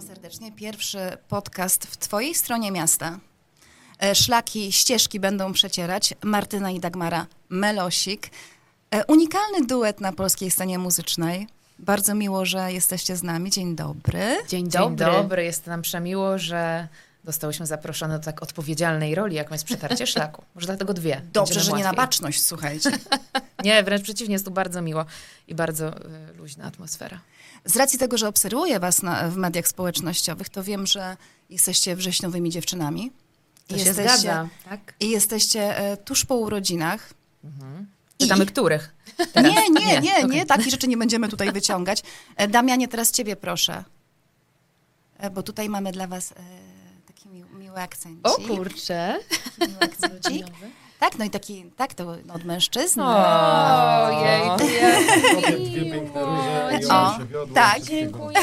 Witam serdecznie. Pierwszy podcast w Twojej stronie miasta. E, Szlaki, ścieżki będą przecierać Martyna i Dagmara Melosik. E, Unikalny duet na polskiej scenie muzycznej. Bardzo miło, że jesteście z nami. Dzień dobry. Dzień Dzień dobry. dobry. Jest nam przemiło, że zostałyśmy zaproszone do tak odpowiedzialnej roli, jaką jest przetarcie szlaku. Może dlatego dwie. Dobrze, że nam nie na łatwiej. baczność, słuchajcie. Nie, wręcz przeciwnie, jest tu bardzo miło i bardzo y, luźna atmosfera. Z racji tego, że obserwuję was na, w mediach społecznościowych, to wiem, że jesteście wrześniowymi dziewczynami. To I się jesteście, zgadza, tak? I jesteście e, tuż po urodzinach. Pytamy, I- których? Nie, nie, nie, Nie, nie, okej. takich rzeczy nie będziemy tutaj wyciągać. E, Damianie, teraz ciebie proszę, E, bo tutaj mamy dla was e, taki miły, miły akcencik. O kurczę. Miły akcencik. Tak, no i taki, tak, to od mężczyzny. Ojej, Dwie piękne róże i się tak. Wszystkiego Dziękuję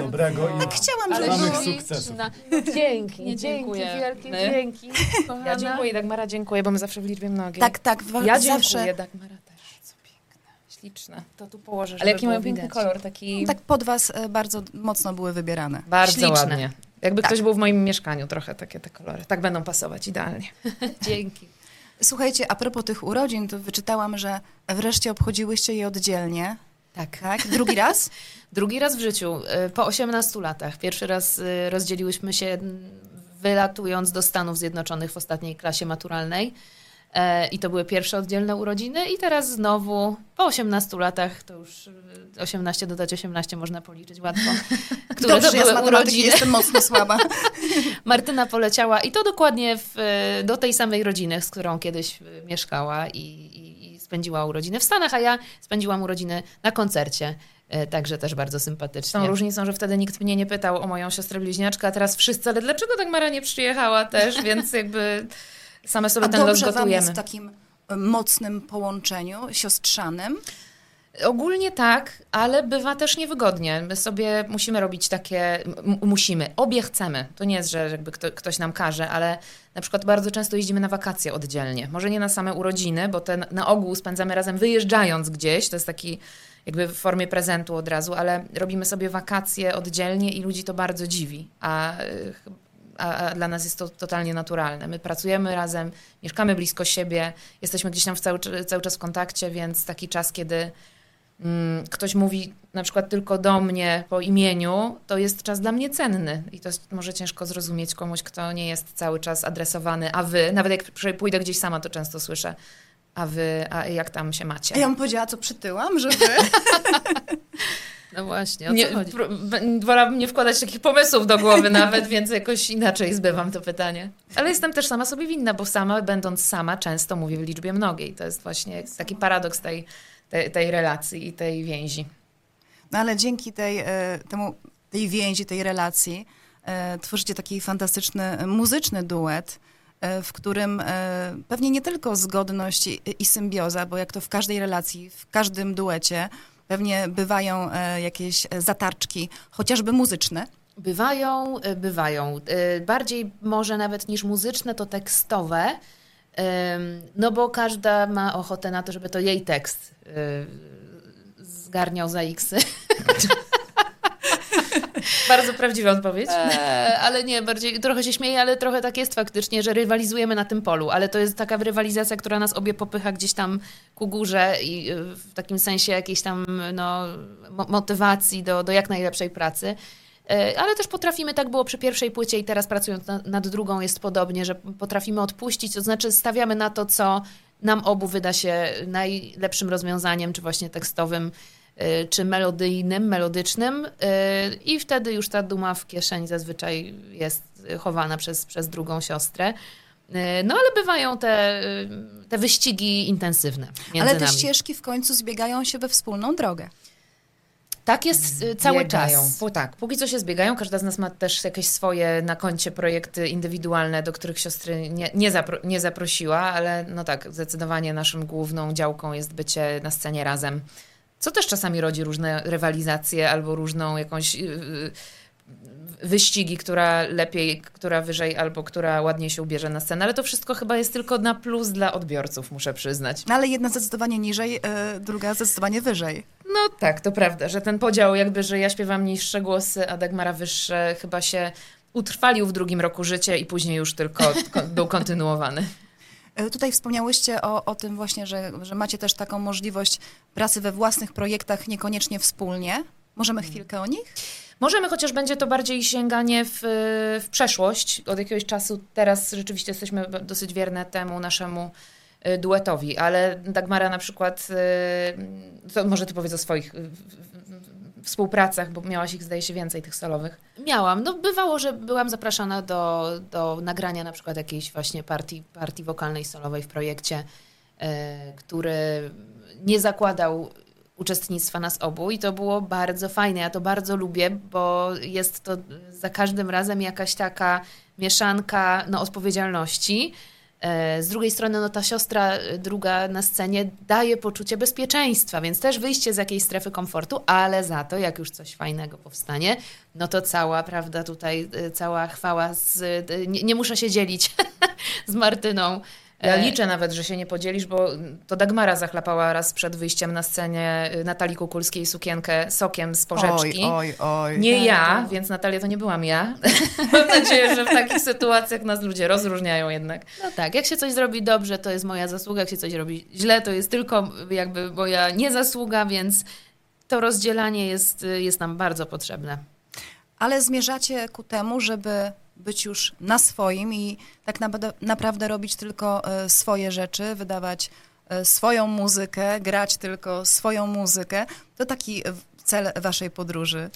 Dobrego i Chciałam, Ale żeby... Samych no sukcesów. na- Dzięki, Nie, dzięki, dziękuję. wielkie My? dzięki. Ja kochana. dziękuję, Dagmara dziękuję, bo my zawsze w liczbie mnogiej. Tak, tak, wa- Ja dziękuję, zawsze Dagmara też. Co piękne, śliczne. To tu położę, Ale jaki mają piękny widać. kolor, taki... tak pod was e, bardzo mocno były wybierane. Bardzo Śliczne. ładnie. Jakby Tak. ktoś był w moim mieszkaniu, trochę takie te kolory. Tak będą pasować idealnie. Dzięki. Słuchajcie, a propos tych urodzin, to wyczytałam, że wreszcie obchodziłyście je oddzielnie, Tak. tak? Drugi raz? Drugi raz w życiu, y, po 18 latach. Pierwszy raz y, rozdzieliłyśmy się mm, wylatując do Stanów Zjednoczonych w ostatniej klasie maturalnej. E, I to były pierwsze oddzielne urodziny. I teraz znowu po 18 latach, to już y, 18 dodać 18 można policzyć łatwo, które Dobrze, ja były matematyki urodziny. jestem mocno słaba. Martyna poleciała i to dokładnie w, e, do tej samej rodziny, z którą kiedyś e, mieszkała i, i, i spędziła urodziny w Stanach, a ja spędziłam urodziny na koncercie. e, Także też bardzo sympatycznie. Tą różnicą, że wtedy nikt mnie nie pytał o moją siostrę bliźniaczkę, a teraz wszyscy, ale dlaczego tak Mara nie przyjechała też, więc jakby same sobie A ten los gotujemy. w takim e, mocnym połączeniu siostrzanym? Ogólnie tak, ale bywa też niewygodnie. My sobie musimy robić takie, musimy, obie chcemy. To nie jest, że jakby kto, ktoś nam każe, ale na przykład bardzo często jeździmy na wakacje oddzielnie. Może nie na same urodziny, bo te na- ogół spędzamy razem wyjeżdżając gdzieś. To jest taki jakby w formie prezentu od razu, ale robimy sobie wakacje oddzielnie i ludzi to bardzo dziwi. A, y, a, a dla nas jest to totalnie naturalne. My pracujemy razem, mieszkamy blisko siebie, jesteśmy gdzieś tam w cały, cały czas w kontakcie, więc taki czas, kiedy mm, ktoś mówi na przykład tylko do mnie po imieniu, to jest czas dla mnie cenny. I to jest może ciężko zrozumieć komuś, kto nie jest cały czas adresowany, a wy, nawet jak pójdę gdzieś sama, to często słyszę, a wy, a jak tam się macie? A ja bym powiedziała, co przytyłam, żeby... No właśnie, o Nie, co chodzi? pro- b- wolałabym nie wkładać takich pomysłów do głowy nawet, więc jakoś inaczej zbywam to pytanie. Ale jestem też sama sobie winna, bo sama, będąc sama, często mówię w liczbie mnogiej. To jest właśnie taki paradoks tej, tej, tej relacji i tej więzi. No ale dzięki tej, e, temu, tej więzi, tej relacji e, tworzycie taki fantastyczny e, muzyczny duet, w którym pewnie nie tylko zgodność i, i symbioza, bo jak to w każdej relacji, w każdym duecie, pewnie bywają e, jakieś e, zatarczki, chociażby muzyczne. Bywają, y, bywają. Bardziej może nawet niż muzyczne, to tekstowe. No bo każda ma ochotę na to, żeby to jej tekst zgarniał za X. Bardzo prawdziwa odpowiedź. E, ale nie, bardziej trochę się śmieję, ale trochę tak jest faktycznie, że rywalizujemy na tym polu, ale to jest taka rywalizacja, która nas obie popycha gdzieś tam ku górze i y, w takim sensie jakiejś tam no, mo- motywacji do, do jak najlepszej pracy. E, Ale też potrafimy, tak było przy pierwszej płycie i teraz pracując na, nad drugą jest podobnie, że potrafimy odpuścić, to znaczy stawiamy na to, co nam obu wyda się najlepszym rozwiązaniem, czy właśnie tekstowym, czy melodyjnym, melodycznym y, i wtedy już ta duma w kieszeni zazwyczaj jest chowana przez, przez drugą siostrę. Y, No ale bywają te, y, te wyścigi intensywne między ale te nami. ścieżki w końcu zbiegają się we wspólną drogę. Tak jest y, cały Zbiegają. czas. Po, tak, póki co się zbiegają. Każda z nas ma też jakieś swoje na koncie projekty indywidualne, do których siostry nie, nie, zapro, nie zaprosiła, ale no tak, zdecydowanie naszą główną działką jest bycie na scenie razem. Co też czasami rodzi różne rywalizacje albo różną jakąś y, y, wyścigi, która lepiej, która wyżej albo która ładniej się ubierze na scenę, ale to wszystko chyba jest tylko na plus dla odbiorców, muszę przyznać. No ale jedna zdecydowanie niżej, e, druga zdecydowanie wyżej. No tak, to prawda, że ten podział jakby, że ja śpiewam niższe głosy, a Dagmara wyższe chyba się utrwalił w drugim roku życia i później już tylko kon- był kontynuowany. E, Tutaj wspomniałyście o, o tym właśnie, że, że macie też taką możliwość pracy we własnych projektach, niekoniecznie wspólnie. Możemy chwilkę o nich? Możemy, chociaż będzie to bardziej sięganie w, w przeszłość. Od jakiegoś czasu teraz rzeczywiście jesteśmy dosyć wierne temu naszemu y, duetowi, ale Dagmara na przykład, y, to może ty powiedz o swoich współpracach, bo miałaś ich zdaje się więcej tych solowych. Miałam. No bywało, że byłam zapraszana do, do nagrania na przykład jakiejś właśnie partii, partii wokalnej solowej w projekcie, e, który nie zakładał uczestnictwa nas obu i to było bardzo fajne. Ja to bardzo lubię, bo jest to za każdym razem jakaś taka mieszanka no, odpowiedzialności. E, Z drugiej strony, no, ta siostra e, druga na scenie daje poczucie bezpieczeństwa, więc też wyjście z jakiejś strefy komfortu, ale za to, jak już coś fajnego powstanie, no to cała, prawda, tutaj e, cała chwała, z, nie, nie muszę się dzielić z Martyną. Ja E, liczę nawet, że się nie podzielisz, bo to Dagmara zachlapała raz przed wyjściem na scenie y, Natalii Kukulskiej sukienkę sokiem z porzeczki. Oj, oj, oj. Nie ja, więc Natalia to nie byłam ja. Mam nadzieję, że w takich sytuacjach nas ludzie rozróżniają jednak. No tak, jak się coś zrobi dobrze, to jest moja zasługa, jak się coś robi źle, to jest tylko jakby moja niezasługa, więc to rozdzielanie jest, jest nam bardzo potrzebne. Ale zmierzacie ku temu, żeby być już na swoim i tak naprawdę, robić tylko e, swoje rzeczy, wydawać e, swoją muzykę, grać tylko swoją muzykę. To taki cel waszej podróży.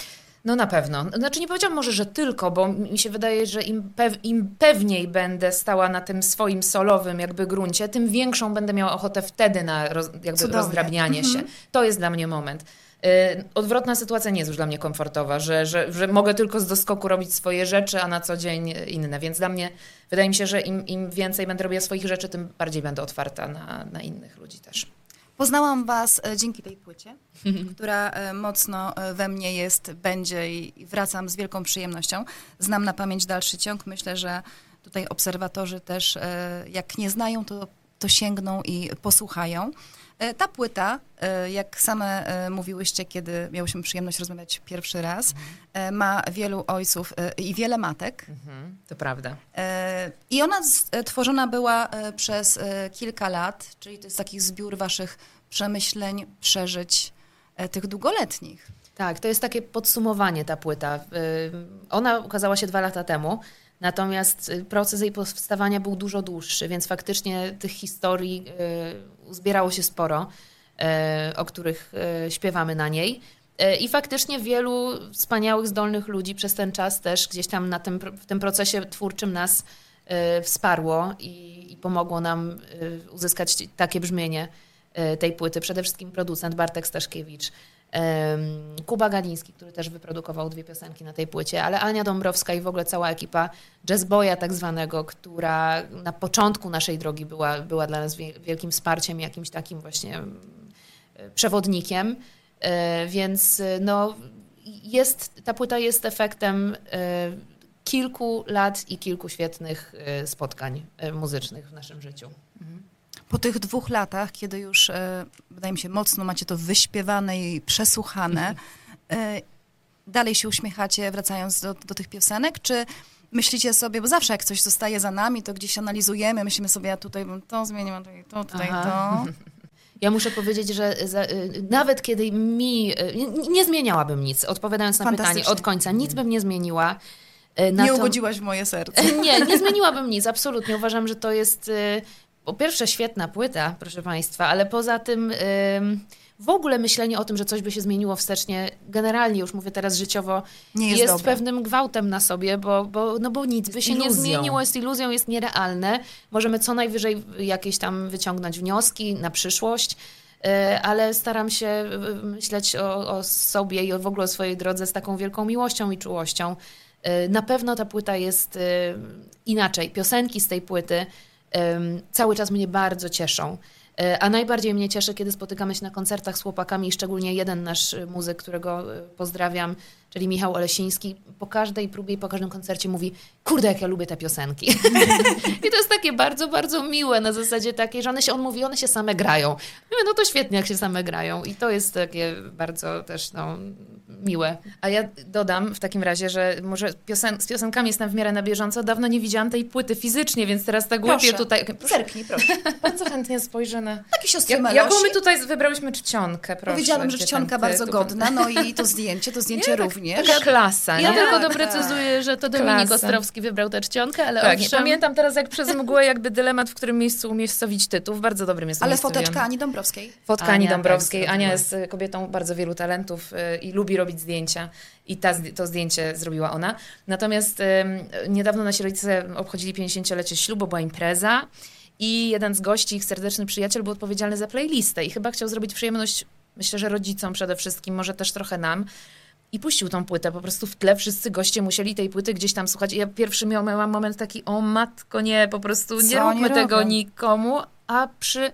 No na pewno. Znaczy nie powiedziałam może, że tylko, bo mi się wydaje, że im, pew, im pewniej będę stała na tym swoim solowym jakby gruncie, tym większą będę miała ochotę wtedy na roz, jakby Cudownie. rozdrabnianie się. To jest dla mnie moment. Y, Odwrotna sytuacja nie jest już dla mnie komfortowa, że, że, że mogę tylko z doskoku robić swoje rzeczy, a na co dzień inne. Więc dla mnie wydaje mi się, że im, im więcej będę robiła swoich rzeczy, tym bardziej będę otwarta na, na innych ludzi też. Poznałam was e, dzięki tej płycie, która e, mocno e, we mnie jest, będzie i wracam z wielką przyjemnością. Znam na pamięć dalszy ciąg. Myślę, że tutaj obserwatorzy też, jak nie znają, to, to sięgną i posłuchają. E, Ta płyta, e, jak same e, mówiłyście, kiedy miałyśmy przyjemność rozmawiać pierwszy raz, e, ma wielu ojców i wiele matek. Mhm, to prawda. I ona tworzona była przez kilka lat, czyli to jest taki zbiór waszych przemyśleń, przeżyć, tych długoletnich. Tak, to jest takie podsumowanie ta płyta. Ona ukazała się dwa lata temu, natomiast proces jej powstawania był dużo dłuższy, więc faktycznie tych historii uzbierało się sporo, y, o których y, śpiewamy na niej. Y, I faktycznie wielu wspaniałych, zdolnych ludzi przez ten czas też gdzieś tam na tym, w tym procesie twórczym nas wsparło i, i pomogło nam uzyskać takie brzmienie tej płyty. Przede wszystkim producent Bartek Staszkiewicz, Kuba Galiński, który też wyprodukował dwie piosenki na tej płycie, ale Ania Dąbrowska i w ogóle cała ekipa jazzboya tak zwanego, która na początku naszej drogi była, była dla nas wie- wielkim wsparciem, jakimś takim właśnie przewodnikiem. E, Więc no, jest, ta płyta jest efektem e, kilku lat i kilku świetnych e, spotkań muzycznych w naszym życiu. Po tych dwóch latach, kiedy już, e, wydaje mi się, mocno macie to wyśpiewane i przesłuchane, e, dalej się uśmiechacie, wracając do, do tych piosenek, czy myślicie sobie, bo zawsze jak coś zostaje za nami, to gdzieś analizujemy, myślimy sobie, ja tutaj bym to zmieniła, tutaj to, tutaj Aha. to. Ja muszę powiedzieć, że za, y, nawet kiedy mi. Nie, nie zmieniałabym nic, odpowiadając na pytanie od końca, nic bym nie zmieniła. Y, Nie ugodziłaś w moje serce. Nie, nie zmieniłabym nic, absolutnie. Uważam, że to jest po pierwsze świetna płyta, proszę Państwa, ale poza tym ym, w ogóle myślenie o tym, że coś by się zmieniło wstecznie, generalnie już mówię teraz życiowo, Nie jest, jest, pewnym gwałtem na sobie, bo, bo, no bo nic by się nie iluzją. zmieniło, jest iluzją, jest nierealne. Możemy co najwyżej jakieś tam wyciągnąć wnioski na przyszłość. y, Ale staram się y, myśleć o, o sobie i w ogóle o swojej drodze z taką wielką miłością i czułością. Y, Na pewno ta płyta jest inaczej. Piosenki z tej płyty cały czas mnie bardzo cieszą. Y, A najbardziej mnie cieszy, kiedy spotykamy się na koncertach z chłopakami szczególnie jeden nasz muzyk, którego y, pozdrawiam, czyli Michał Olesiński, po każdej próbie i po każdym koncercie mówi, kurde, jak ja lubię te piosenki. I to jest takie bardzo, bardzo miłe na zasadzie takiej, że one się, on mówi, one się same grają. Mówię, no to świetnie, jak się same grają. I to jest takie bardzo też, no, miłe. A ja dodam w takim razie, że może piosen z piosenkami jestem w miarę na bieżąco. Dawno nie widziałam tej płyty fizycznie, więc teraz tak łapię Proszę. tutaj. Zerknij, proszę. Bardzo chętnie spojrzę na... Takie siostry Jak, Melosi. jaką my tutaj wybrałyśmy czcionkę, proszę. Powiedziałam, że czcionka bardzo godna, no i to zdjęcie, to zdjęcie również. Taka klasa, Ja nie? tylko tak, doprecyzuję, że to Dominik Klasa. Ostrowski wybrał tę czcionkę, ale Tak, owszem, pamiętam teraz jak przez mgłę jakby dylemat, w którym miejscu umiejscowić tytuł. W bardzo dobrym jest Ale foteczka Ani Dąbrowskiej. Fotka Ani Dąbrowskiej. tak, Ania zrobiła. jest kobietą bardzo wielu talentów y, i lubi robić zdjęcia. I ta, to zdjęcie zrobiła ona. Natomiast niedawno nasi rodzice obchodzili 50-lecie ślubu, była impreza i jeden z gości, ich serdeczny przyjaciel, był odpowiedzialny za playlistę i chyba chciał zrobić przyjemność, myślę, że rodzicom przede wszystkim, może też trochę nam. I puścił tą płytę, po prostu w tle wszyscy goście musieli tej płyty gdzieś tam słuchać. I ja pierwszy miał- miałam moment taki, o matko, nie, po prostu nie Co róbmy tego robią? nikomu, a przy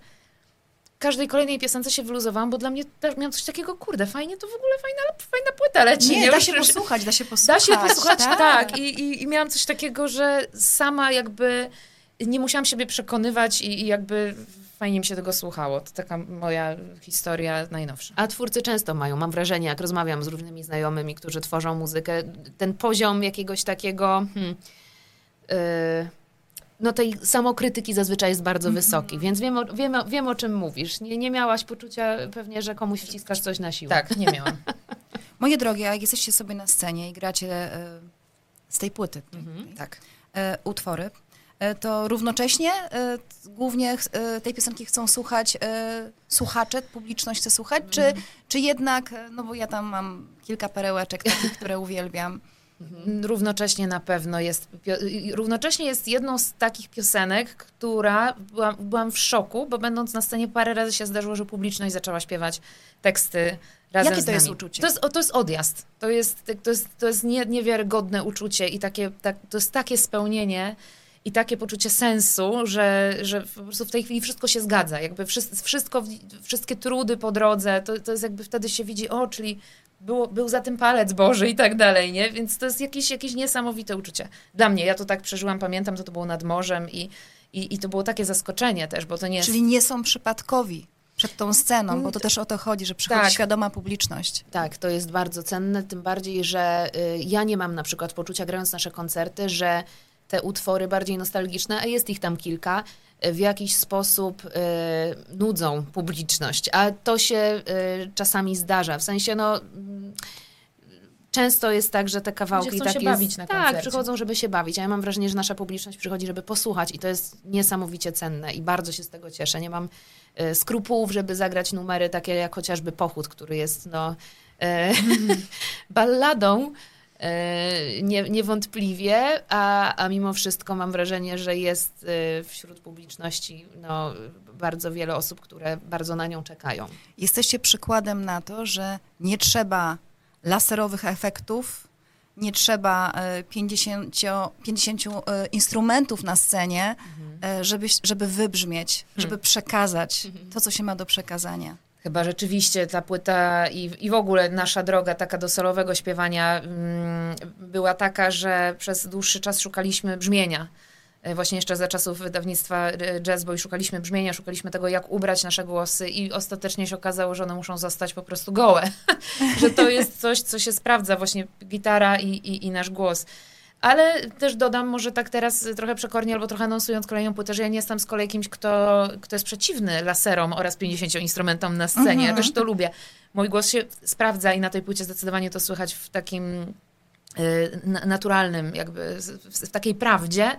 każdej kolejnej piosence się wyluzowałam, bo dla mnie też miałam coś takiego, kurde, fajnie, to w ogóle fajna, fajna płyta leci. Nie, da Już- się już- posłuchać, da się Da posłuchać. się posłuchać, tak. I, i, I miałam coś takiego, że sama jakby nie musiałam siebie przekonywać i, i jakby fajnie mi się tego słuchało. To taka moja historia najnowsza. A twórcy często mają, mam wrażenie, jak rozmawiam z różnymi znajomymi, którzy tworzą muzykę, ten poziom jakiegoś takiego. Hmm, yy, no tej samokrytyki zazwyczaj jest bardzo wysoki, więc wiem o, wiem, o- wiem o czym mówisz. Nie, nie miałaś poczucia pewnie, że komuś wciskasz coś na siłę. Tak, nie miałam. Moje drogie, jak jesteście sobie na scenie i gracie e, z tej płyty, tak. e, utwory, to równocześnie e, głównie e, tej piosenki chcą słuchać e, słuchacze, publiczność chce słuchać, czy, czy jednak, e, no bo ja tam mam kilka perełeczek takich, które uwielbiam. Równocześnie na pewno jest, równocześnie jest jedną z takich piosenek, która, byłam, byłam w szoku, bo będąc na scenie parę razy się zdarzyło, że publiczność zaczęła śpiewać teksty razem Jakie z to jest uczucie? To jest, to jest odjazd. To jest, to jest, to jest nie, niewiarygodne uczucie i takie, tak, to jest takie spełnienie i takie poczucie sensu, że, że po prostu w tej chwili wszystko się zgadza. Jakby wszystko, wszystko wszystkie trudy po drodze, to, to jest jakby wtedy się widzi, o, czyli było, był za tym palec Boży i tak dalej, nie? Więc to jest jakieś, jakieś niesamowite uczucie. Dla mnie, ja to tak przeżyłam, pamiętam, to to było nad morzem i, i, i to było takie zaskoczenie też, bo to nie jest... Czyli nie są przypadkowi przed tą sceną, bo to też o to chodzi, że przychodzi Tak. świadoma publiczność. Tak, to jest bardzo cenne, tym bardziej, że y, ja nie mam na przykład poczucia, grając nasze koncerty, że te utwory bardziej nostalgiczne, a jest ich tam kilka, y, w jakiś sposób y, nudzą publiczność. A to się y, czasami zdarza. W sensie, no. mm, Często jest tak, że te kawałki Ludzie chcą się takie. bawić na tak, koncercie. przychodzą, żeby się bawić. A ja mam wrażenie, że nasza publiczność przychodzi, żeby posłuchać i to jest niesamowicie cenne i bardzo się z tego cieszę. Nie mam y, skrupułów, żeby zagrać numery takie jak chociażby Pochód, który jest no, e, balladą e, nie, niewątpliwie, a, a mimo wszystko mam wrażenie, że jest e, wśród publiczności no, bardzo wiele osób, które bardzo na nią czekają. Jesteście przykładem na to, że nie trzeba laserowych efektów, nie trzeba e, 50, 50 e, instrumentów na scenie, e, żeby, żeby wybrzmieć, żeby przekazać to, co się ma do przekazania. Chyba rzeczywiście ta płyta i, i w ogóle nasza droga taka do solowego śpiewania mm, była taka, że przez dłuższy czas szukaliśmy brzmienia. E, Właśnie jeszcze za czasów wydawnictwa e, Jazzboy szukaliśmy brzmienia, szukaliśmy tego, jak ubrać nasze głosy i ostatecznie się okazało, że one muszą zostać po prostu gołe. że to jest coś, co się sprawdza, właśnie gitara i, i, i nasz głos. Ale też dodam, może tak teraz trochę przekornie albo trochę anonsując kolejną płytę, że ja nie jestem z kolei kimś, kto, kto jest przeciwny laserom oraz 50 instrumentom na scenie. Ja też to lubię. Mój głos się sprawdza i na tej płycie zdecydowanie to słychać w takim y, na- naturalnym, jakby w, takiej prawdzie,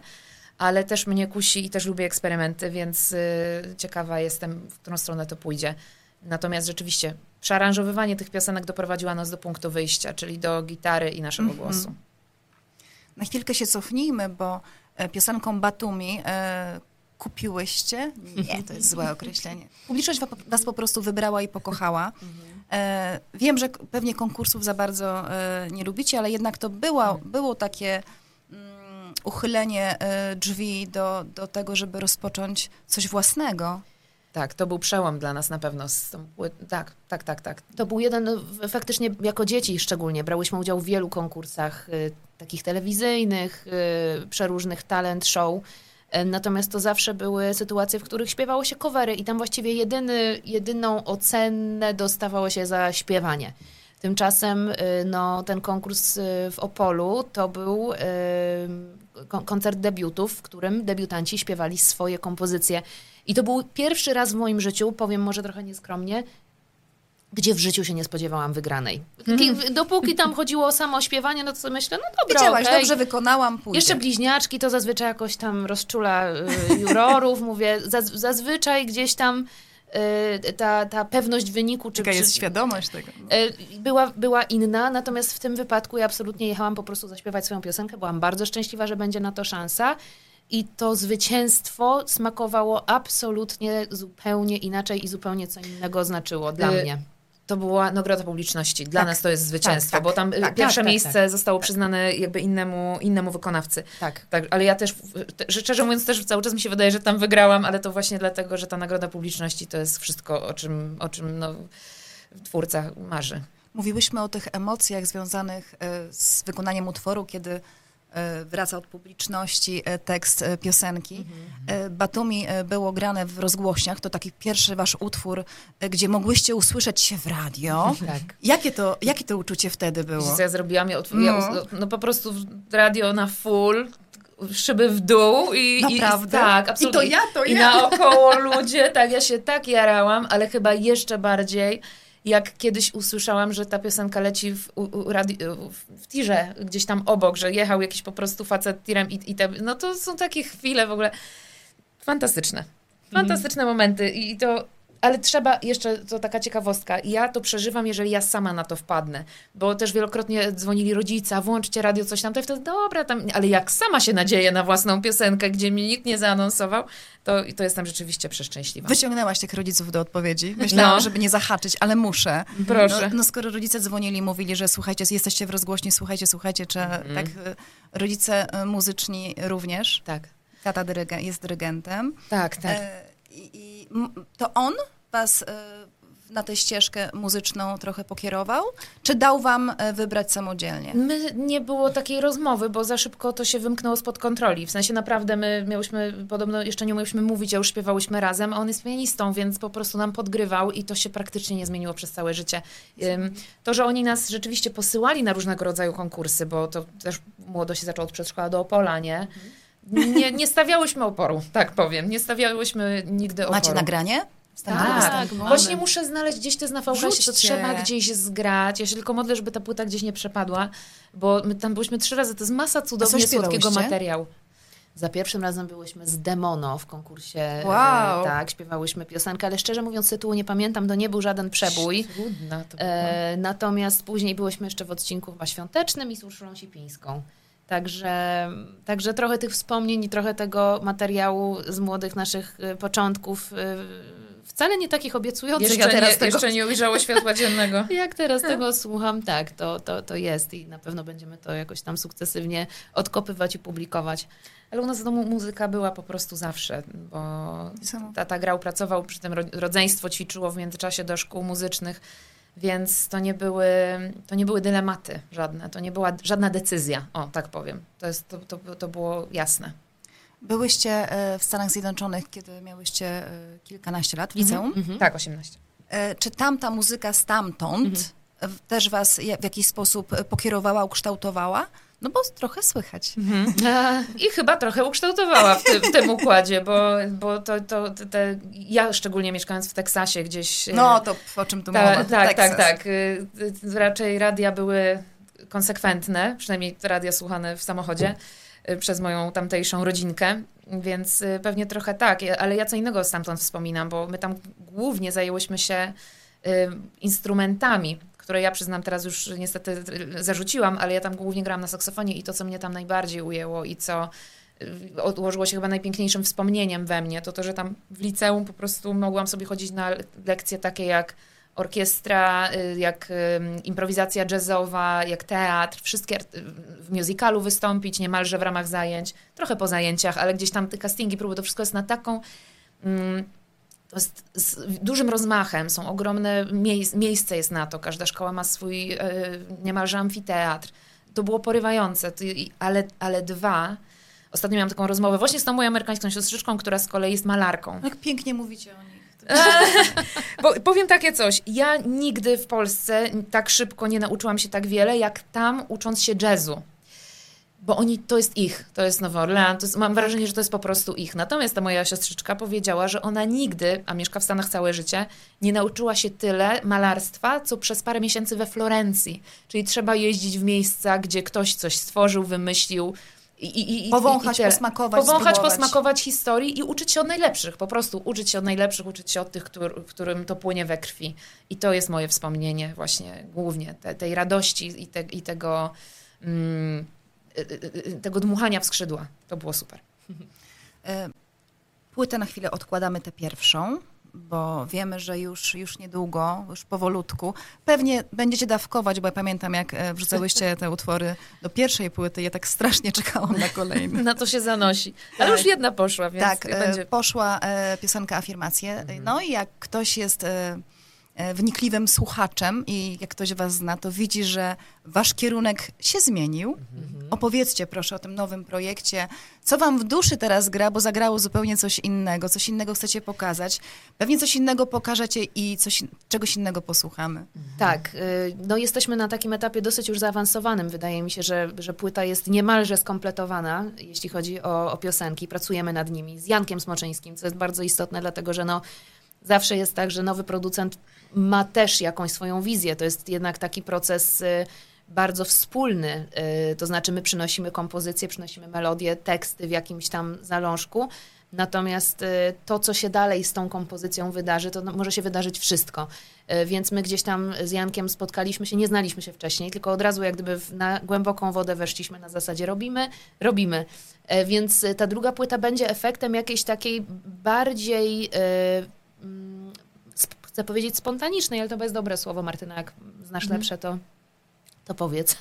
ale też mnie kusi i też lubię eksperymenty, więc y, ciekawa jestem, w którą stronę to pójdzie. Natomiast rzeczywiście przearanżowywanie tych piosenek doprowadziło nas do punktu wyjścia, czyli do gitary i naszego Mhm. głosu. Na chwilkę się cofnijmy, bo e, piosenką Batumi e, kupiłyście? Nie, to jest złe określenie. Publiczność wa- was po prostu wybrała i pokochała. E, wiem, że pewnie konkursów za bardzo e, nie lubicie, ale jednak to było, było takie mm, uchylenie e, drzwi do, do tego, żeby rozpocząć coś własnego. Tak, to był przełom dla nas na pewno. Z tą, tak, tak, tak, tak. To był jeden, no, faktycznie jako dzieci szczególnie, brałyśmy udział w wielu konkursach y, takich telewizyjnych, y, przeróżnych talent show. Y, natomiast to zawsze były sytuacje, w których śpiewało się covery i tam właściwie jedyny, jedyną ocenę dostawało się za śpiewanie. Tymczasem y, no, ten konkurs y, w Opolu to był koncert debiutów, w którym debiutanci śpiewali swoje kompozycje. I to był pierwszy raz w moim życiu, powiem może trochę nieskromnie, gdzie w życiu się nie spodziewałam wygranej. Mm. Dopóki tam chodziło o samo śpiewanie, no to sobie myślę, no dobra, Wiedziałaś, okay. dobrze wykonałam, pójdę. Jeszcze bliźniaczki to zazwyczaj jakoś tam rozczula y, jurorów, mówię, zaz, zazwyczaj gdzieś tam ta, ta pewność wyniku. Czy, Jaka czy, jest świadomość tego? Y, była, była inna, natomiast w tym wypadku ja absolutnie jechałam po prostu zaśpiewać swoją piosenkę. Byłam bardzo szczęśliwa, że będzie na to szansa. I to zwycięstwo smakowało absolutnie zupełnie inaczej i zupełnie co innego znaczyło dla Y, mnie. To była nagroda publiczności. Dla Tak, nas to jest zwycięstwo, tak, bo tam tak, tak, pierwsze tak, miejsce tak. zostało przyznane jakby innemu, innemu wykonawcy. Tak. Tak, ale ja też, szczerze mówiąc, też cały czas mi się wydaje, że tam wygrałam, ale to właśnie dlatego, że ta nagroda publiczności to jest wszystko, o czym, o czym no, twórca marzy. Mówiłyśmy o tych emocjach związanych e, z wykonaniem utworu, kiedy wraca od publiczności e, tekst e, piosenki. E, Batumi e, było grane w rozgłośniach, to taki pierwszy wasz utwór, e, gdzie mogłyście usłyszeć się w radio. Tak. Jakie to, jakie to uczucie wtedy było? Co ja zrobiłam? Ja, No. ja, no po prostu radio na full, szyby w dół i... Naprawdę? I, tak, I to absolutnie. ja, to I ja. naokoło ludzie, tak, ja się tak jarałam, ale chyba jeszcze bardziej, jak kiedyś usłyszałam, że ta piosenka leci w, u, u, w tirze gdzieś tam obok, że jechał jakiś po prostu facet tirem i, i te, no to są takie chwile w ogóle fantastyczne. Fantastyczne momenty i to, ale trzeba jeszcze, to taka ciekawostka, ja to przeżywam, jeżeli ja sama na to wpadnę, bo też wielokrotnie dzwonili rodzice, włączcie radio, coś tam, to wtedy dobra, tam, ale jak sama się nadzieję na własną piosenkę, gdzie mi nikt nie zaanonsował, to, to jestem rzeczywiście przeszczęśliwa. Wyciągnęłaś tych rodziców do odpowiedzi. Myślałam, No. żeby nie zahaczyć, ale muszę. Proszę. No, no skoro rodzice dzwonili, mówili, że słuchajcie, jesteście w rozgłośni, słuchajcie, słuchajcie, czy Mhm. tak e, rodzice e, muzyczni również. Tak, Tata dyryge- jest dyrygentem. tak, tak. E, I, to on was e, na tę ścieżkę muzyczną trochę pokierował? Czy dał wam e, wybrać samodzielnie? My nie było takiej rozmowy, bo za szybko to się wymknęło spod kontroli. W sensie naprawdę my miałyśmy, podobno jeszcze nie umiałyśmy mówić, a już śpiewałyśmy razem, a on jest pianistą, więc po prostu nam podgrywał i to się praktycznie nie zmieniło przez całe życie. To, że oni nas rzeczywiście posyłali na różnego rodzaju konkursy, bo to też młodo się zaczęło od przedszkola do Opola, nie? Nie, nie stawiałyśmy oporu, tak powiem. Nie stawiałyśmy nigdy oporu. Macie nagranie? Tak, mamy. właśnie muszę znaleźć gdzieś te na VHS, to trzeba gdzieś zgrać. Ja się tylko modlę, żeby ta płyta gdzieś nie przepadła, bo my tam byliśmy trzy razy, to jest masa cudownie słodkiego materiału. Za pierwszym razem byłyśmy z Demono w konkursie. Wow. e, Tak, śpiewałyśmy piosenkę, ale szczerze mówiąc tytułu nie pamiętam, to nie był żaden przebój. Trudna to była. E, natomiast później byłyśmy jeszcze w odcinku chyba świątecznym i z Urszulą Sipińską. Także, także trochę tych wspomnień i trochę tego materiału z młodych naszych e, początków, e, wcale nie takich obiecujących. Jeszcze, ja teraz nie, tego, jeszcze nie ujrzało światła dziennego. Jak teraz tego słucham, tak, to, to, to jest i na pewno będziemy to jakoś tam sukcesywnie odkopywać i publikować. Ale u nas w domu muzyka była po prostu zawsze, bo tata grał, pracował, przy tym ro- rodzeństwo ćwiczyło w międzyczasie do szkół muzycznych, więc to nie były, to nie były dylematy żadne, to nie była żadna decyzja, o tak powiem. To, jest, to, to, to było jasne. Byłyście e, w Stanach Zjednoczonych, kiedy miałyście e, kilkanaście lat w liceum. Mhm. Tak, 18. E, Czy tamta muzyka stamtąd e, też was w jakiś sposób pokierowała, ukształtowała? No bo trochę słychać. I chyba trochę ukształtowała w, tym- w tym układzie, bo, bo to, to te- te, ja szczególnie mieszkając w Teksasie gdzieś... e, No to o czym tu Ta, mowa? tak, tak, Teksas. tak. Y, Raczej radia były konsekwentne, przynajmniej radia słuchane w samochodzie przez moją tamtejszą rodzinkę, więc pewnie trochę tak, ale ja co innego stamtąd wspominam, bo my tam głównie zajęłyśmy się instrumentami, które ja przyznam teraz już niestety zarzuciłam, ale ja tam głównie grałam na saksofonie i to, co mnie tam najbardziej ujęło i co y, odłożyło się chyba najpiękniejszym wspomnieniem we mnie, to to, że tam w liceum po prostu mogłam sobie chodzić na lekcje takie jak orkiestra, y, jak improwizacja jazzowa, jak teatr, wszystkie w musicalu wystąpić niemalże w ramach zajęć, trochę po zajęciach, ale gdzieś tam te castingi, próby, to wszystko jest na taką, ym, jest z dużym rozmachem, są ogromne miejsc, miejsce jest na to, każda szkoła ma swój e, niemalże amfiteatr. To było porywające, ale, ale dwa, ostatnio miałam taką rozmowę właśnie z tą moją amerykańską siostryczką, która z kolei jest malarką. Jak pięknie mówicie o nich. Bo powiem takie coś, ja nigdy w Polsce tak szybko nie nauczyłam się tak wiele, jak tam ucząc się jazzu bo oni, to jest ich, to jest Nowy Orlean, jest, mam wrażenie, że to jest po prostu ich. Natomiast ta moja siostrzyczka powiedziała, że ona nigdy, a mieszka w Stanach całe życie, nie nauczyła się tyle malarstwa, co przez parę miesięcy we Florencji. Czyli trzeba jeździć w miejsca, gdzie ktoś coś stworzył, wymyślił, i, i, i, Powąchać, i posmakować, Powąchać, spróbować. posmakować historii i uczyć się od najlepszych. Po prostu uczyć się od najlepszych, uczyć się od tych, który, którym to płynie we krwi. I to jest moje wspomnienie właśnie głównie te, tej radości i, te, i tego... Mm, tego dmuchania w skrzydła. To było super. E, płytę na chwilę odkładamy tę pierwszą, bo wiemy, że już, już niedługo, już powolutku, pewnie będziecie dawkować, bo ja pamiętam, jak e, wrzucałyście te utwory do pierwszej płyty, ja tak strasznie czekałam na kolejne. Na to się zanosi. Ale tak. już jedna poszła, więc Tak, e, będzie... poszła piosenka Afirmacje. Mhm. No i jak ktoś jest E, wnikliwym słuchaczem i jak ktoś was zna, to widzi, że wasz kierunek się zmienił. Mhm. Opowiedzcie proszę o tym nowym projekcie. Co wam w duszy teraz gra, bo zagrało zupełnie coś innego, coś innego chcecie pokazać. Pewnie coś innego pokażecie i coś, czegoś innego posłuchamy. Mhm. Tak, y, no jesteśmy na takim etapie dosyć już zaawansowanym. Wydaje mi się, że, że płyta jest niemalże skompletowana, jeśli chodzi o, o piosenki. Pracujemy nad nimi z Jankiem Smoczyńskim, co jest bardzo istotne, dlatego że no, zawsze jest tak, że nowy producent ma też jakąś swoją wizję. To jest jednak taki proces y, bardzo wspólny. Y, to znaczy, my przynosimy kompozycję, przynosimy melodię, teksty w jakimś tam zalążku. Natomiast y, to, co się dalej z tą kompozycją wydarzy, to no, może się wydarzyć wszystko. Więc my gdzieś tam z Jankiem spotkaliśmy się, nie znaliśmy się wcześniej, tylko od razu jak gdyby na głęboką wodę weszliśmy na zasadzie robimy, robimy. Więc ta druga płyta będzie efektem jakiejś takiej bardziej chcę powiedzieć spontanicznej, ale to jest dobre słowo, Martyna, jak znasz mhm. lepsze, to, to powiedz.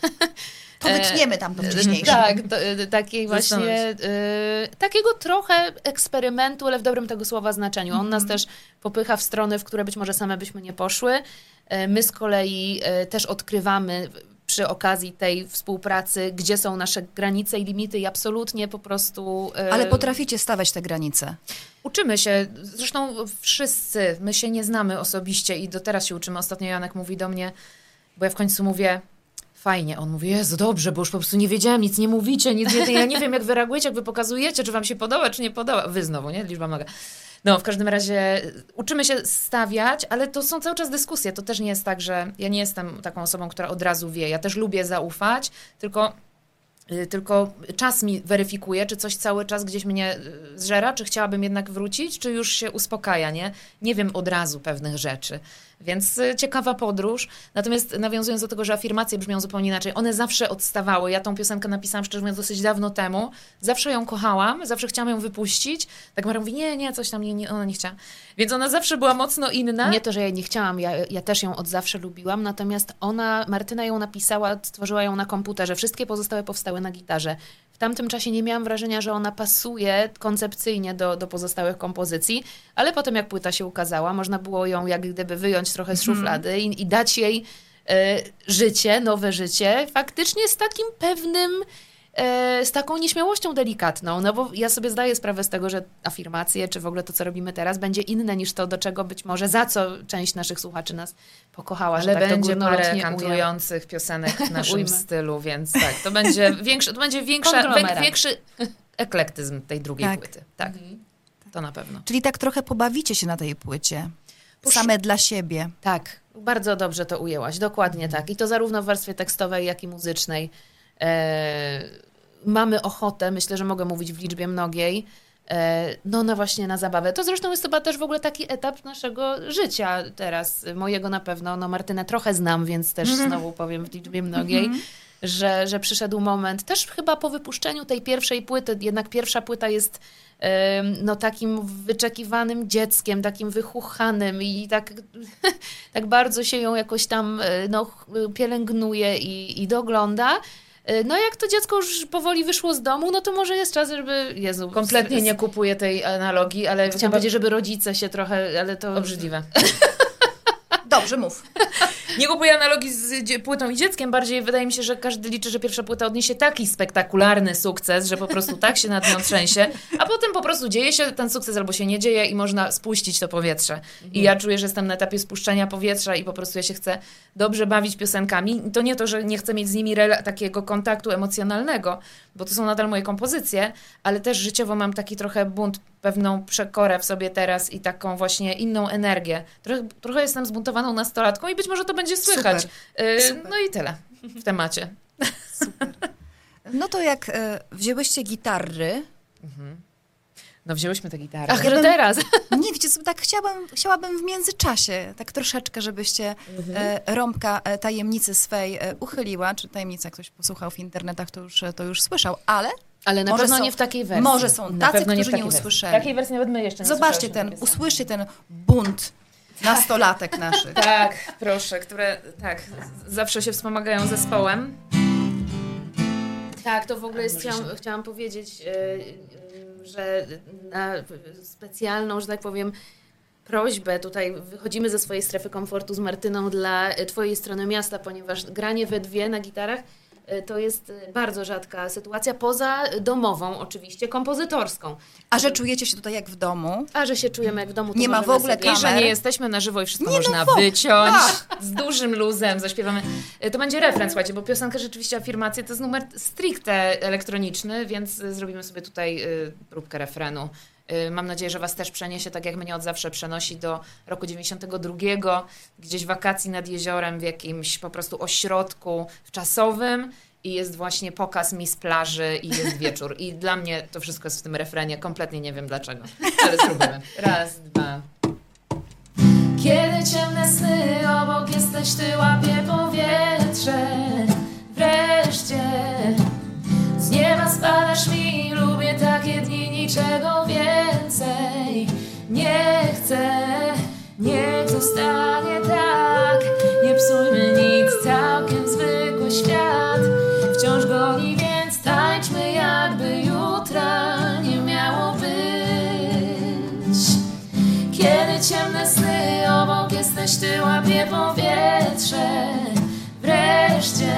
To wytniemy tam to e, wcześniejsze. Tak, to, e, takiej właśnie, y, takiego trochę eksperymentu, ale w dobrym tego słowa znaczeniu. On nas mhm. też popycha w strony, w które być może same byśmy nie poszły. My z kolei też odkrywamy przy okazji tej współpracy, gdzie są nasze granice i limity i absolutnie po prostu... Ale potraficie stawiać te granice. Uczymy się, zresztą wszyscy, my się nie znamy osobiście i do teraz się uczymy. Ostatnio Janek mówi do mnie, bo ja w końcu mówię, fajnie. On mówi, jest dobrze, bo już po prostu nie wiedziałem, nic nie mówicie, nic nie, ja nie wiem, jak wy reagujecie, jak wy pokazujecie, czy wam się podoba, czy nie podoba. Wy znowu, nie? Liczba maga. No, w każdym razie uczymy się stawiać, ale to są cały czas dyskusje. To też nie jest tak, że ja nie jestem taką osobą, która od razu wie. Ja też lubię zaufać, tylko Y, tylko czas mi weryfikuje, czy coś cały czas gdzieś mnie y, zżera, czy chciałabym jednak wrócić, czy już się uspokaja, nie? Nie wiem od razu pewnych rzeczy. Więc y, ciekawa podróż. Natomiast nawiązując do tego, że afirmacje brzmią zupełnie inaczej, one zawsze odstawały. Ja tą piosenkę napisałam szczerze mówiąc dosyć dawno temu. Zawsze ją kochałam, zawsze chciałam ją wypuścić. Tak Mara mówi, nie, nie, coś tam nie, nie, ona nie chciała. Więc ona zawsze była mocno inna. Nie to, że ja nie chciałam, ja, ja też ją od zawsze lubiłam, natomiast ona, Martyna ją napisała, stworzyła ją na komputerze. Wszystkie pozostałe powstały na gitarze. W tamtym czasie nie miałam wrażenia, że ona pasuje koncepcyjnie do, do pozostałych kompozycji, ale potem jak płyta się ukazała, można było ją jak gdyby wyjąć trochę z mhm. szuflady i, i dać jej y, życie, nowe życie, faktycznie z takim pewnym z taką nieśmiałością delikatną, no bo ja sobie zdaję sprawę z tego, że afirmacje, czy w ogóle to, co robimy teraz, będzie inne niż to, do czego być może, za co część naszych słuchaczy nas pokochała. Ale tak będzie parę kantujących piosenek w naszym stylu, więc tak, to będzie większy, to będzie większa, większy eklektyzm tej drugiej tak. płyty. Tak, mhm. to na pewno. Czyli tak trochę pobawicie się na tej płycie. Same dla siebie. Tak, bardzo dobrze to ujęłaś, dokładnie tak. I to zarówno w warstwie tekstowej, jak i muzycznej. E, mamy ochotę, myślę, że mogę mówić w liczbie mnogiej, e, no na właśnie na zabawę. To zresztą jest chyba też w ogóle taki etap naszego życia teraz, mojego na pewno. No Martynę trochę znam, więc też mm -hmm. znowu powiem w liczbie mnogiej. Mm -hmm. Że, że przyszedł moment, też chyba po wypuszczeniu tej pierwszej płyty, jednak pierwsza płyta jest no, takim wyczekiwanym dzieckiem, takim wychuchanym i tak, tak bardzo się ją jakoś tam e, no, pielęgnuje i, i dogląda. Y, No jak to dziecko już powoli wyszło z domu, no to może jest czas, żeby... Jezu, Kompletnie nie kupuję tej analogii, ale Chciałam powiedzieć, żeby rodzice się trochę, ale to... obrzydliwe. Dobrze, mów. Nie kupuję analogii z płytą i dzieckiem, bardziej wydaje mi się, że każdy liczy, że pierwsza płyta odniesie taki spektakularny sukces, że po prostu tak się nad nią trzęsie, a potem po prostu dzieje się ten sukces albo się nie dzieje i można spuścić to powietrze. I ja czuję, że jestem na etapie spuszczania powietrza i po prostu ja się chcę dobrze bawić piosenkami. To nie to, że nie chcę mieć z nimi takiego kontaktu emocjonalnego, bo to są nadal moje kompozycje, ale też życiowo mam taki trochę bunt, pewną przekorę w sobie teraz i taką właśnie inną energię. Trochę, trochę jestem zbuntowaną nastolatką i być może to będzie słychać. Super. Y, Super. No i tyle w temacie. Super. No to jak e, wzięłyście gitary, No wzięłyśmy tę gitarę. Ach, Ja że bym- teraz. nie wiecie, co, tak chciałabym, chciałabym w międzyczasie, tak troszeczkę, żebyście e, rąbka e, tajemnicy swej e, uchyliła, czy tajemnica ktoś posłuchał w internetach, to już, to już słyszał, ale Ale na Może pewno są- nie w takiej wersji. może są tacy, nie którzy nie, wersji. usłyszeli. Takiej wersji nawet my jeszcze nie Zobaczcie ten, usłyszcie ten bunt nastolatek naszych. Tak, proszę, które tak, zawsze się wspomagają zespołem. Tak, to w ogóle jest, chciałam, chciałam powiedzieć, y, że na specjalną, że tak powiem, prośbę, tutaj wychodzimy ze swojej strefy komfortu z Martyną dla Twojej strony miasta, ponieważ granie we dwie na gitarach to jest y, bardzo rzadka sytuacja, poza domową oczywiście, kompozytorską. A że czujecie się tutaj jak w domu, A że się czujemy jak w domu, to Nie ma w ogóle sobie... I że Kamer. nie jesteśmy na żywo i wszystko Nie, no można ogóle. wyciąć Tak. z dużym luzem, zaśpiewamy. Y, To będzie refren, słuchajcie, bo piosenka rzeczywiście afirmacje to jest numer stricte elektroniczny, więc zrobimy sobie tutaj y, próbkę refrenu. Y, Mam nadzieję, że Was też przeniesie, tak jak mnie od zawsze przenosi do roku 92, gdzieś wakacji nad jeziorem w jakimś po prostu ośrodku wczasowym i jest właśnie pokaz mi z plaży i jest wieczór. I dla mnie to wszystko jest w tym refrenie, kompletnie nie wiem dlaczego, ale spróbujemy. Raz, dwa. Kiedy ciemne sny obok jesteś, ty łapie powietrze Wreszcie z nieba spadasz mi Lubię takie dni, niczego więcej. Nie chcę, niech zostanie tak. Nie psujmy nic, całkiem zwykły świat. Wciąż goni, więc tańczmy jakby jutra. Nie miało być. Kiedy ciemne sny obok jesteś, ty łapie powietrze. Wreszcie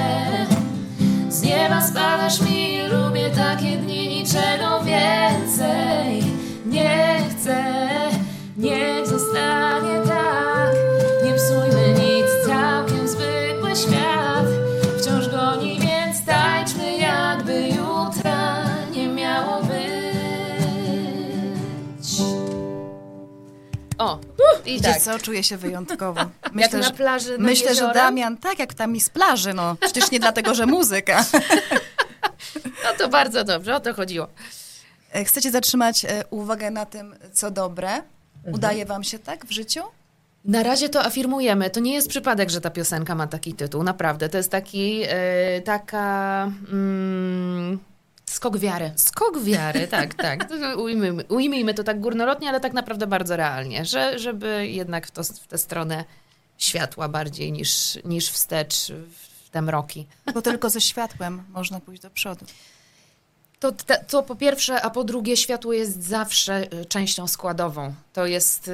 nieba spadasz mi Lubię takie dni, niczego więcej? Nie chcę, niech zostanie o, i wiecie tak. co, czuję się wyjątkowo. Jak Myślę, na że, plaży nad myślę, że jeziorem. Damian, tak jak tam mi z plaży, no. Przecież nie dlatego, że muzyka. No to bardzo dobrze, o to chodziło. E, Chcecie zatrzymać e, uwagę na tym, co dobre? Mhm. Udaje wam się tak w życiu? Na razie to afirmujemy. To nie jest przypadek, że ta piosenka ma taki tytuł, naprawdę. To jest taki, e, taka... Mm, Skok wiary. skok wiary, tak, tak. Ujmijmy, ujmijmy to tak górnolotnie, ale tak naprawdę bardzo realnie, że, żeby jednak w, to, w tę stronę światła bardziej niż, niż wstecz w te mroki. Bo tylko ze światłem można pójść do przodu. To, te, to po pierwsze, a po drugie światło jest zawsze y, częścią składową. To jest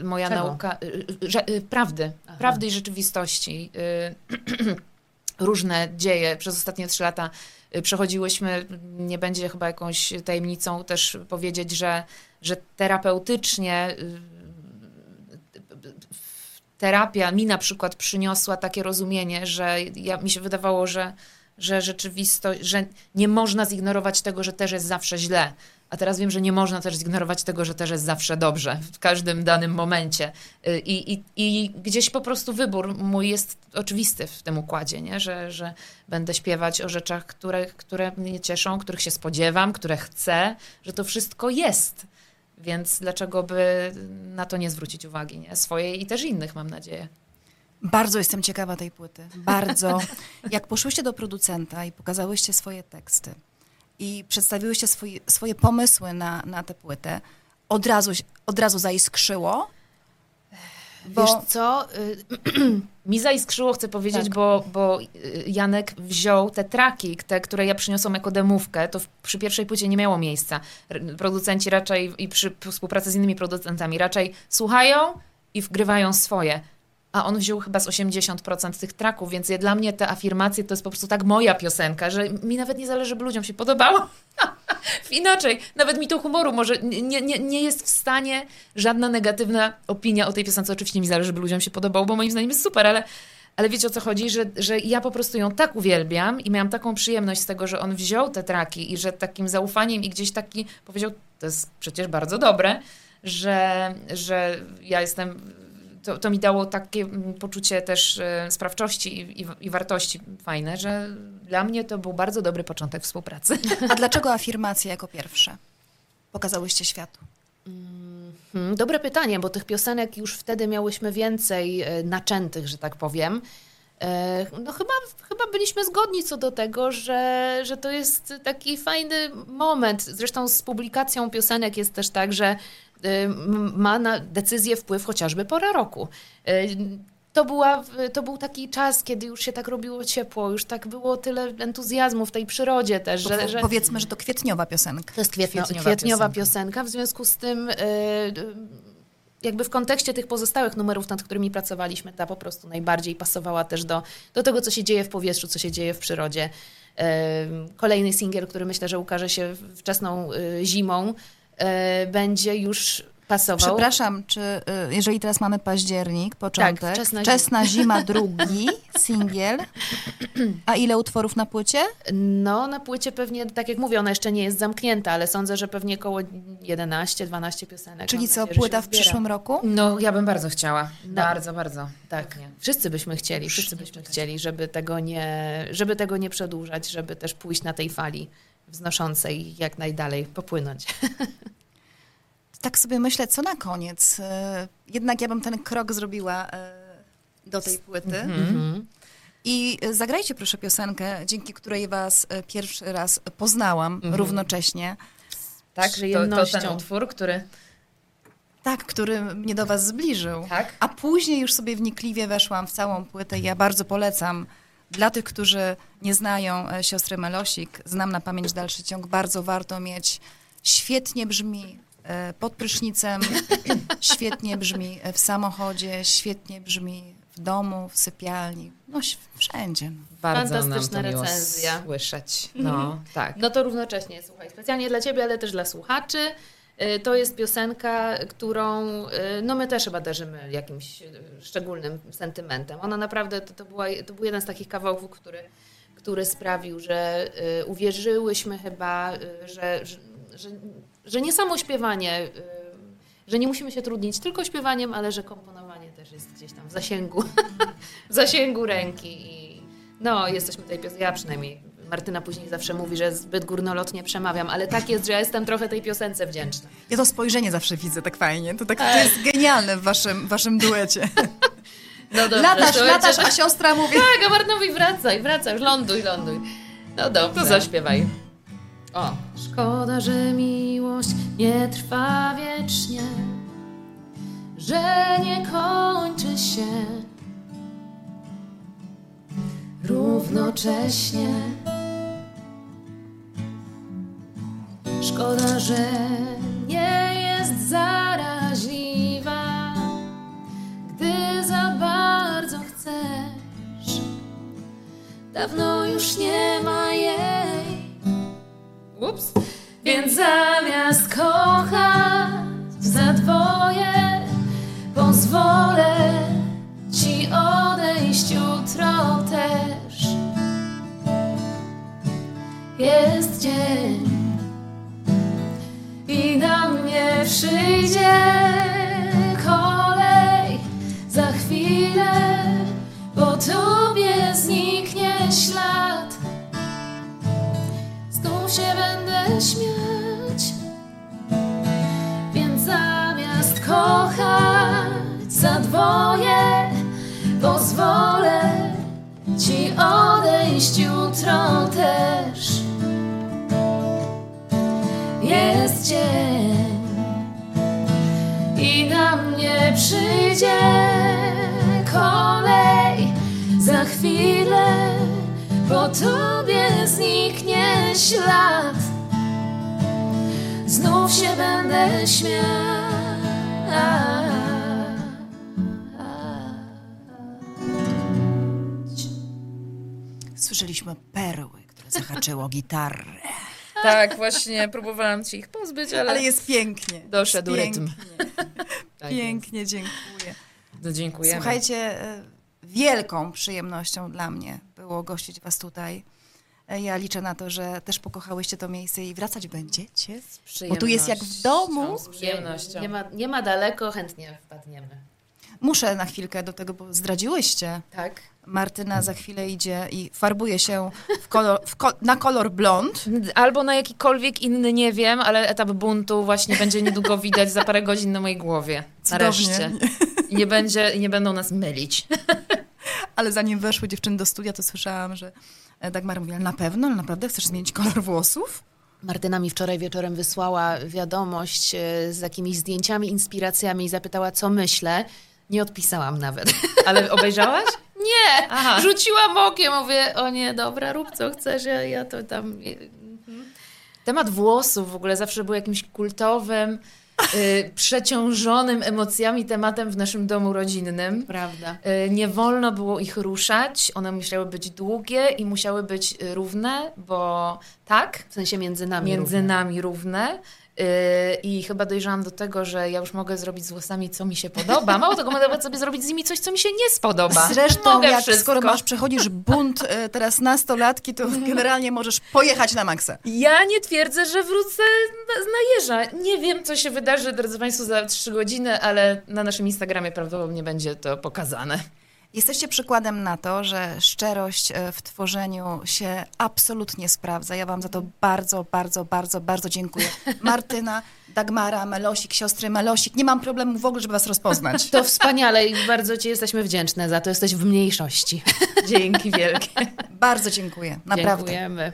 y, moja Czego? nauka y, y, że, y, prawdy, Aha. prawdy i rzeczywistości. Y, różne dzieje przez ostatnie trzy lata przechodziłyśmy, nie będzie chyba jakąś tajemnicą też powiedzieć, że, że terapeutycznie y, terapia mi na przykład przyniosła takie rozumienie, że ja, mi się wydawało, że, że rzeczywistość, że nie można zignorować tego, że też jest zawsze źle. A teraz wiem, że nie można też zignorować tego, że też jest zawsze dobrze w każdym danym momencie. Y, I, i, i gdzieś po prostu wybór mój jest oczywisty w tym układzie, nie? Że, że będę śpiewać o rzeczach, które, które mnie cieszą, których się spodziewam, które chcę, że to wszystko jest. Więc dlaczego by na to nie zwrócić uwagi, nie? Swojej i też innych, mam nadzieję. Bardzo jestem ciekawa tej płyty. Bardzo. Jak poszłyście do producenta i pokazałyście swoje teksty i przedstawiłyście swoje, swoje pomysły na, na tę płytę, od razu, od razu zaiskrzyło? Bo... Wiesz co, mi zaiskrzyło, chcę powiedzieć, tak. bo, bo Janek wziął te traki, te, które ja przyniosłam jako demówkę, to w, przy pierwszej płycie nie miało miejsca. Producenci raczej i przy współpracy z innymi producentami raczej słuchają i wgrywają swoje a on wziął chyba z 80% tych traków, więc ja, dla mnie te afirmacje to jest po prostu tak moja piosenka, że mi nawet nie zależy, żeby ludziom się podobało. Inaczej, nawet mi to humoru może nie, nie, nie jest w stanie żadna negatywna opinia o tej piosence. Oczywiście mi zależy, żeby ludziom się podobało, bo moim zdaniem jest super, ale, ale wiecie o co chodzi, że, że ja po prostu ją tak uwielbiam i miałam taką przyjemność z tego, że on wziął te traki i że takim zaufaniem i gdzieś taki powiedział, to jest przecież bardzo dobre, że, że ja jestem to, to mi dało takie mm, poczucie też e, sprawczości i, i, i, wartości fajne, że dla mnie to był bardzo dobry początek współpracy. A dlaczego afirmacje jako pierwsze pokazałyście światu? Hmm, dobre pytanie, bo tych piosenek już wtedy miałyśmy więcej e, naczętych, że tak powiem. E, no chyba, chyba byliśmy zgodni co do tego, że, że to jest taki fajny moment. Zresztą z publikacją piosenek jest też tak, że ma na decyzję wpływ chociażby pora roku. Y, to, była, to był taki czas, kiedy już się tak robiło ciepło, już tak było tyle entuzjazmu w tej przyrodzie też. Że, że... Powiedzmy, że to kwietniowa piosenka. To jest kwietnio, kwietniowa, kwietniowa piosenka. W związku z tym y, jakby w kontekście tych pozostałych numerów, nad którymi pracowaliśmy, ta po prostu najbardziej pasowała też do, do tego, co się dzieje w powietrzu, co się dzieje w przyrodzie. Kolejny singiel, który myślę, że ukaże się wczesną zimą, będzie już pasował. Przepraszam, czy y, jeżeli teraz mamy październik, początek, tak, wczesna, wczesna zima. zima drugi, singiel, a ile utworów na płycie? No, na płycie pewnie, tak jak mówię, ona jeszcze nie jest zamknięta, ale sądzę, że pewnie około 11-12 piosenek. Czyli co, nadzieję, płyta w przyszłym roku? No, ja bym bardzo chciała. No. Bardzo, bardzo. Tak. Pewnie. Wszyscy byśmy chcieli, wszyscy byśmy chcieli, żeby tego, nie, żeby tego nie przedłużać, żeby też pójść na tej fali wznoszącej jak najdalej popłynąć. tak sobie myślę, co na koniec. E, jednak ja bym ten krok zrobiła e, do tej płyty. Mm-hmm. I zagrajcie proszę piosenkę, dzięki której was e, pierwszy raz poznałam mm-hmm. równocześnie. Tak, że jednością. To, to ten utwór, który... Tak, który mnie do was zbliżył. Tak? A później już sobie wnikliwie weszłam w całą płytę i ja bardzo polecam dla tych, którzy nie znają siostry Melosik, znam na pamięć dalszy ciąg, bardzo warto mieć. Świetnie brzmi, E, pod prysznicem, świetnie brzmi w samochodzie, świetnie brzmi w domu, w sypialni, no wszędzie. Bardzo Fantastyczna nam to recenzja. słyszeć. No, mhm. tak. No to równocześnie, słuchaj, specjalnie dla Ciebie, ale też dla słuchaczy. E, to jest piosenka, którą e, no my też chyba darzymy jakimś szczególnym sentymentem. Ona naprawdę, to, to, była, to był jeden z takich kawałków, który, który sprawił, że uwierzyłyśmy chyba, że, że, że że nie samo śpiewanie, y, że nie musimy się trudnić tylko śpiewaniem, ale że komponowanie też jest gdzieś tam w zasięgu, w zasięgu ręki. I no, jesteśmy tutaj, ja przynajmniej Martyna później zawsze mówi, że zbyt górnolotnie przemawiam, ale tak jest, że ja jestem trochę tej piosence wdzięczna. Ja to spojrzenie zawsze widzę tak fajnie. To, tak, to jest genialne w waszym, waszym duecie. No dobrze, latasz, latasz, a siostra mówi... Tak, a Martyna mówi wracaj, wracaj, ląduj, ląduj. No dobrze. To zaśpiewaj. O. Szkoda, że miłość nie trwa wiecznie, że nie kończy się równocześnie. Szkoda, że nie jest zaraźliwa, gdy za bardzo chcesz. Dawno już nie ma jej Ups. Więc zamiast kochać za dwoje, pozwolę ci odejść jutro też. Jest dzień na mnie przyjdzie kolej za chwilę, po tobie zniknie ślad się będę śmiać. Więc zamiast kochać za dwoje, pozwolę ci odejść jutro też. Dzień i na mnie przyjdzie kolej. Za chwilę po tobie zniknie ślad. Znów się będę śmiać. Słyszeliśmy perły, które zahaczyło gitarę. Tak, właśnie próbowałam się ich pozbyć, ale, Ale jest pięknie. doszedł jest rytm. Pięknie, Tak pięknie dziękuję. No, dziękujemy. Słuchajcie, e, wielką przyjemnością dla mnie było gościć was tutaj. E, Ja liczę na to, że też pokochałyście to miejsce i wracać będziecie. Z Bo tu jest jak w domu. Z przyjemnością. Nie ma, nie ma daleko, chętnie wpadniemy. Muszę na chwilkę do tego, bo zdradziłyście. Tak? Martyna za chwilę idzie i farbuje się w kolor, w ko- na kolor blond. Albo na jakikolwiek inny, nie wiem, ale etap buntu właśnie będzie niedługo widać za parę godzin na mojej głowie. Nareszcie. I nie, będzie, nie będą nas mylić. Ale zanim weszły dziewczyny do studia, to słyszałam, że e, Dagmar mówi, ale na pewno, ale naprawdę chcesz zmienić kolor włosów? Martyna mi wczoraj wieczorem wysłała wiadomość e, z jakimiś zdjęciami, inspiracjami i zapytała, co myślę. Nie odpisałam nawet. Ale obejrzałaś? Nie! Aha. Rzuciłam okiem, mówię, o nie, dobra, rób co chcesz, ja, ja to tam... Temat włosów w ogóle zawsze był jakimś kultowym, y, przeciążonym emocjami tematem w naszym domu rodzinnym. Prawda. Y, Nie wolno było ich ruszać, one musiały być długie i musiały być równe, bo tak, W sensie między nami między równe. nami równe. Y, I chyba dojrzałam do tego, że ja już mogę zrobić z włosami, co mi się podoba. Mało tego, mogę sobie zrobić z nimi coś, co mi się nie spodoba. Zresztą, mogę jak, wszystko. skoro masz, przechodzisz bunt e, teraz nastolatki, to generalnie możesz pojechać na maksa. Ja nie twierdzę, że wrócę na, na jeża. Nie wiem, co się wydarzy, drodzy Państwo, za trzy godziny, ale na naszym Instagramie prawdopodobnie będzie to pokazane. Jesteście przykładem na to, że szczerość e, w tworzeniu się absolutnie sprawdza. Ja wam za to bardzo, bardzo, bardzo, bardzo dziękuję. Martyna, Dagmara, Melosik, siostry Melosik. Nie mam problemu w ogóle, żeby was rozpoznać. To wspaniale i bardzo Ci jesteśmy wdzięczne za to. Jesteś w mniejszości. Dzięki wielkie. Bardzo dziękuję, naprawdę. Dziękujemy.